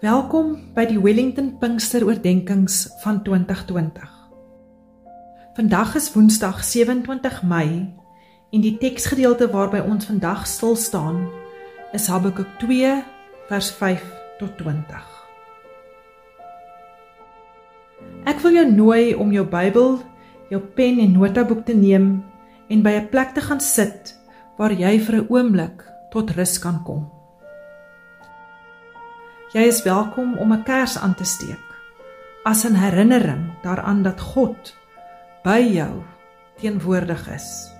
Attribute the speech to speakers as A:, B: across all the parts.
A: Welkom by die Wellington Pinkster oordeenkings van 2020. Vandag is Woensdag 27 Mei en die teksgedeelte waarby ons vandag stil staan is Habakuk 2 vers 5 tot 20. Ek wil jou nooi om jou Bybel, jou pen en notaboek te neem en by 'n plek te gaan sit waar jy vir 'n oomblik tot rus kan kom. Jy is welkom om 'n kers aan te steek as 'n herinnering daaraan dat God by jou teenwoordig is.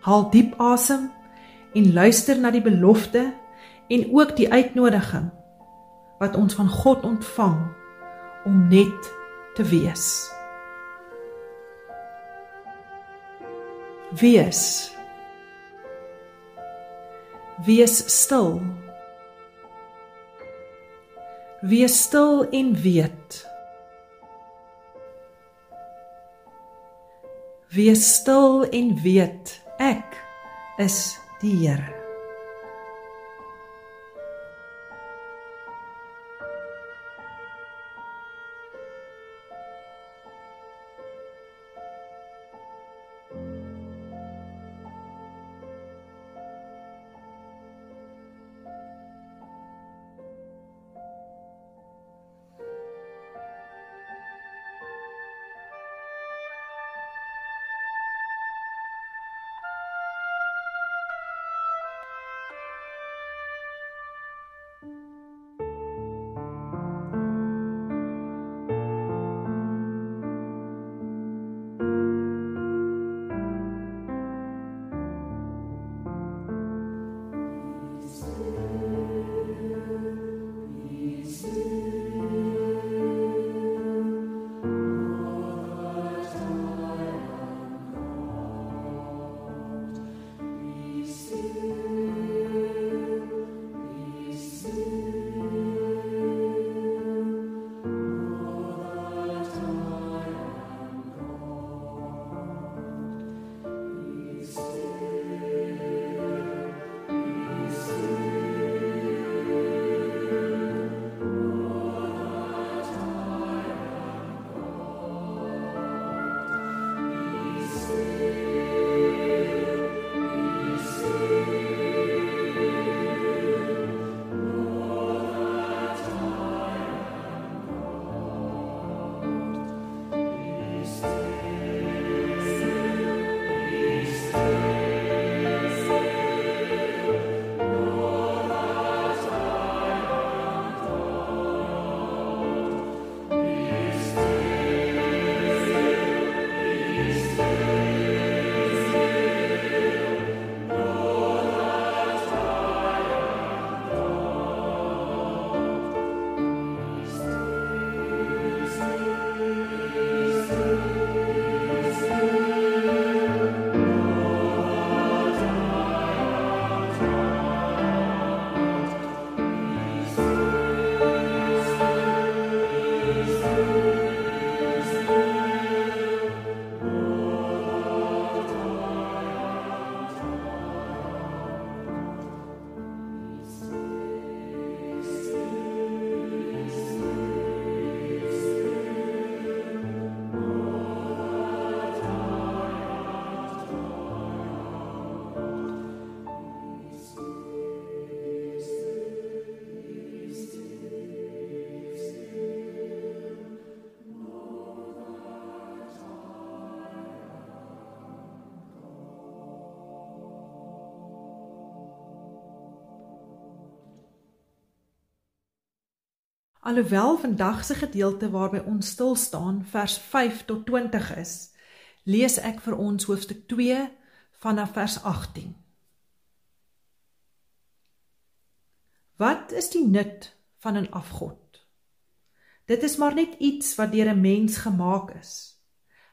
A: Haal diep asem en luister na die belofte en ook die uitnodiging wat ons van God ontvang om net te wees. Wees. Wees stil. Wees stil en weet. Wees stil en weet ek is die Here. Alhoewel vandag se gedeelte waarby ons stil staan vers 5 tot 20 is, lees ek vir ons hoofstuk 2 vanaf vers 18. Wat is die nut van 'n afgod? Dit is maar net iets wat deur 'n mens gemaak is,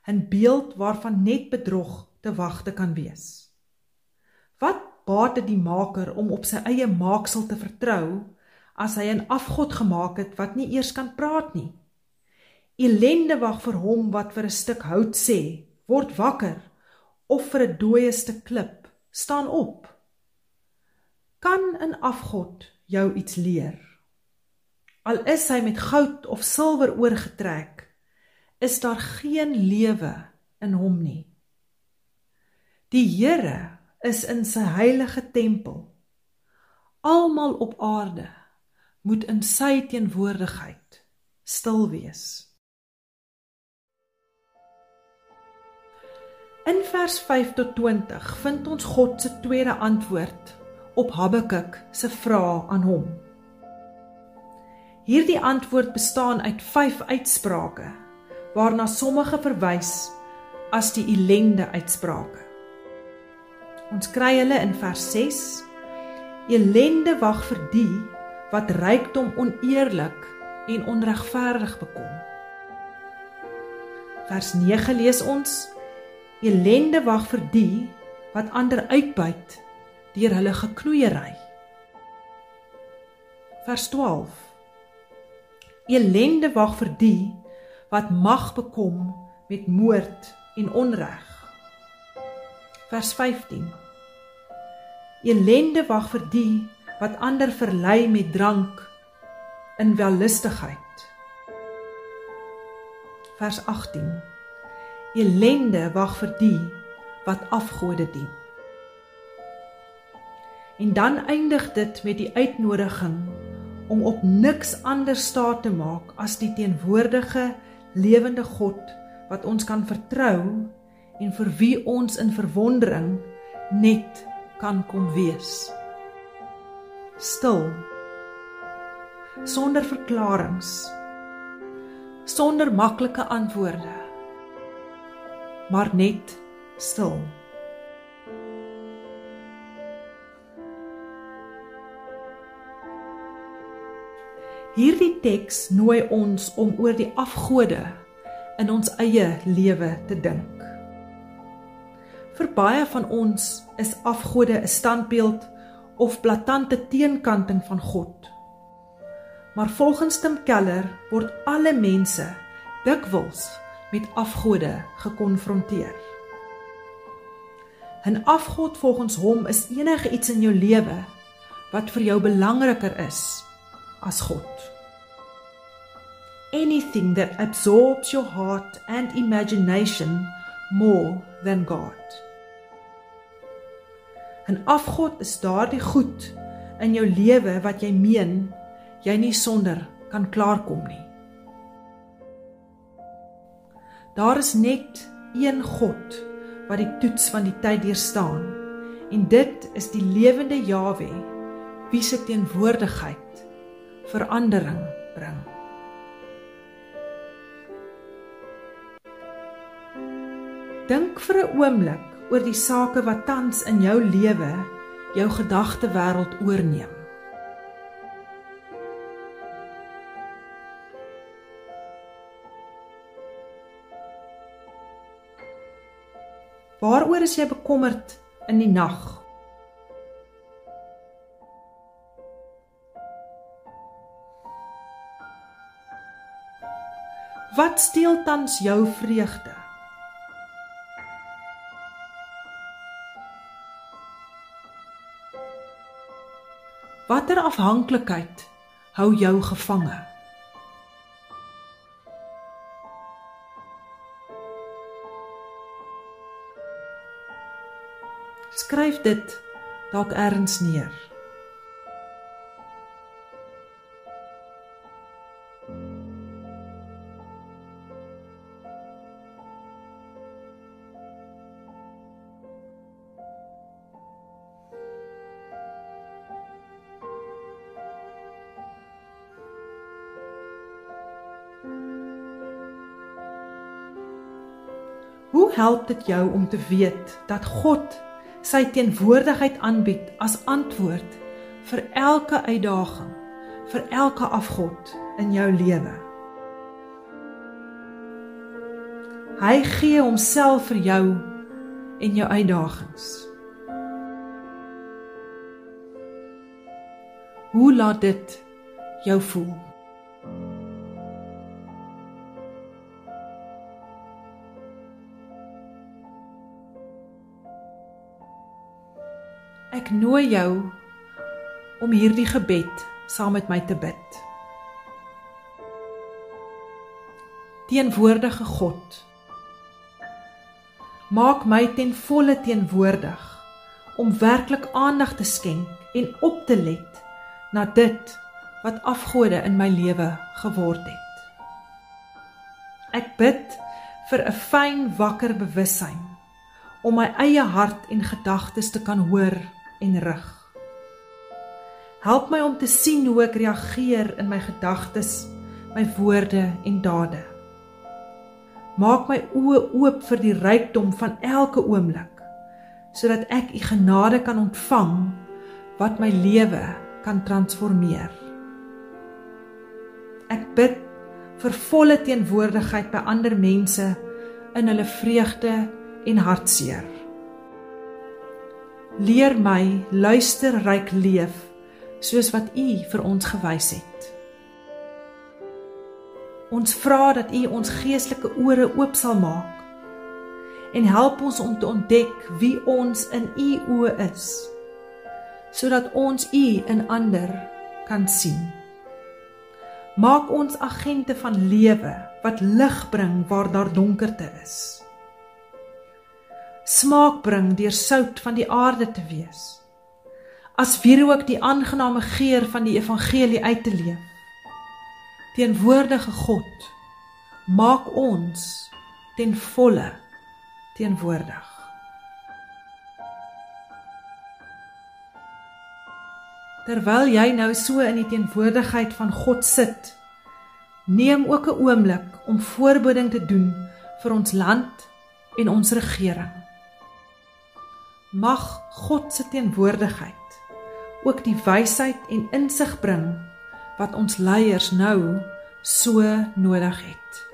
A: 'n beeld waarvan net bedrog te wagte kan wees. Wat baat dit die maker om op sy eie maaksel te vertrou as hy 'n afgod gemaak het wat nie eers kan praat nie. Elende wag vir hom wat vir 'n stuk hout sê, word wakker of vir 'n dooie stuk klip, staan op. Kan 'n afgod jou iets leer? al is hy met goud of silwer oorgetrek, is daar geen lewe in hom nie. Die Here is in sy heilige tempel. Almal op aarde moet in sy teenwoordigheid stil wees. In vers 5 tot 20 vind ons God se tweede antwoord op Habakuk se vraag aan hom. Hierdie antwoord bestaan uit 5 uitsprake waarna sommige verwys as die ellende uitsprake. Ons kry hulle in vers 6. Ellende wag vir die wat rykdom oneerlik en onregverdig bekom. Vers 9 lees ons: Ellende wag vir die wat ander uitbuit deur hulle geknoeiery. Vers 12: Ellende wag vir die wat mag bekom met moord en onreg. Vers 15. Elende wag vir die wat ander verlei met drank in wellustigheid. Vers 18. Elende wag vir die wat afgode dien. En dan eindig dit met die uitnodiging om op niks anders staat te maak as die teenwoordige lewende God wat ons kan vertrou en vir wie ons in verwondering net kan kom wees. Stil. Sonder verklaringe. Sonder maklike antwoorde. Maar net stil. Hierdie teks nooi ons om oor die afgode in ons eie lewe te dink. Vir baie van ons is afgode 'n standbeeld of blaatante teenkanting van God. Maar volgens Tim Keller word alle mense dikwels met afgode gekonfronteer. 'n Afgod volgens hom is enige iets in jou lewe wat vir jou belangriker is as God. Anything that absorbs your heart and imagination more than God. 'n Afgod is daardie goed in jou lewe wat jy meen jy nie sonder kan klaarkom nie. Daar is net een God wat die toets van die tyd deurstaan en dit is die lewende Jawe wie se teenwoordigheid verandering bring. Dink vir 'n oomblik oor die sake wat tans in jou lewe jou gedagtewêreld oorneem. Waaroor is jy bekommerd in die nag? Wat steel tans jou vreugde? Watter afhanklikheid hou jou gevange? Skryf dit dalk ergens neer. Hoe help dit jou om te weet dat God sy teenwoordigheid aanbied as antwoord vir elke uitdaging, vir elke afgod in jou lewe? Hy gee homself vir jou en jou uitdagings. Hoe laat dit jou voel? Ek nooi jou om hierdie gebed saam met my te bid. Teenwoordige God, maak my ten volle teenwoordig om werklik aandag te skenk en op te let na dit wat afgode in my lewe geword het. Ek bid vir 'n fyn wakker bewussyn om my eie hart en gedagtes te kan hoor en rig. Help my om te sien hoe ek reageer in my gedagtes, my woorde en dade. Maak my oë oop vir die rykdom van elke oomblik sodat ek u genade kan ontvang wat my lewe kan transformeer. Ek bid vir volle teenwoordigheid by ander mense in hulle vreugde en hartseer. Leer my luisterryk leef soos wat U vir ons gewys het. Ons vra dat U ons geestelike ore oop sal maak en help ons om te ontdek wie ons in U oë is sodat ons U in ander kan sien. Maak ons agente van lewe wat lig bring waar daar donkerte is. Smaak bring deur sout van die aarde te wees. As vir ook die aangename geur van die evangelie uit te leef. Teenwoordige God, maak ons ten volle teenwoordig. Terwyl jy nou so in die teenwoordigheid van God sit, neem ook 'n oomblik om voorbeding te doen vir ons land en ons regering. Mag God se teenwoordigheid ook die wysheid en insig bring wat ons leiers nou so nodig het.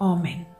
A: Amen.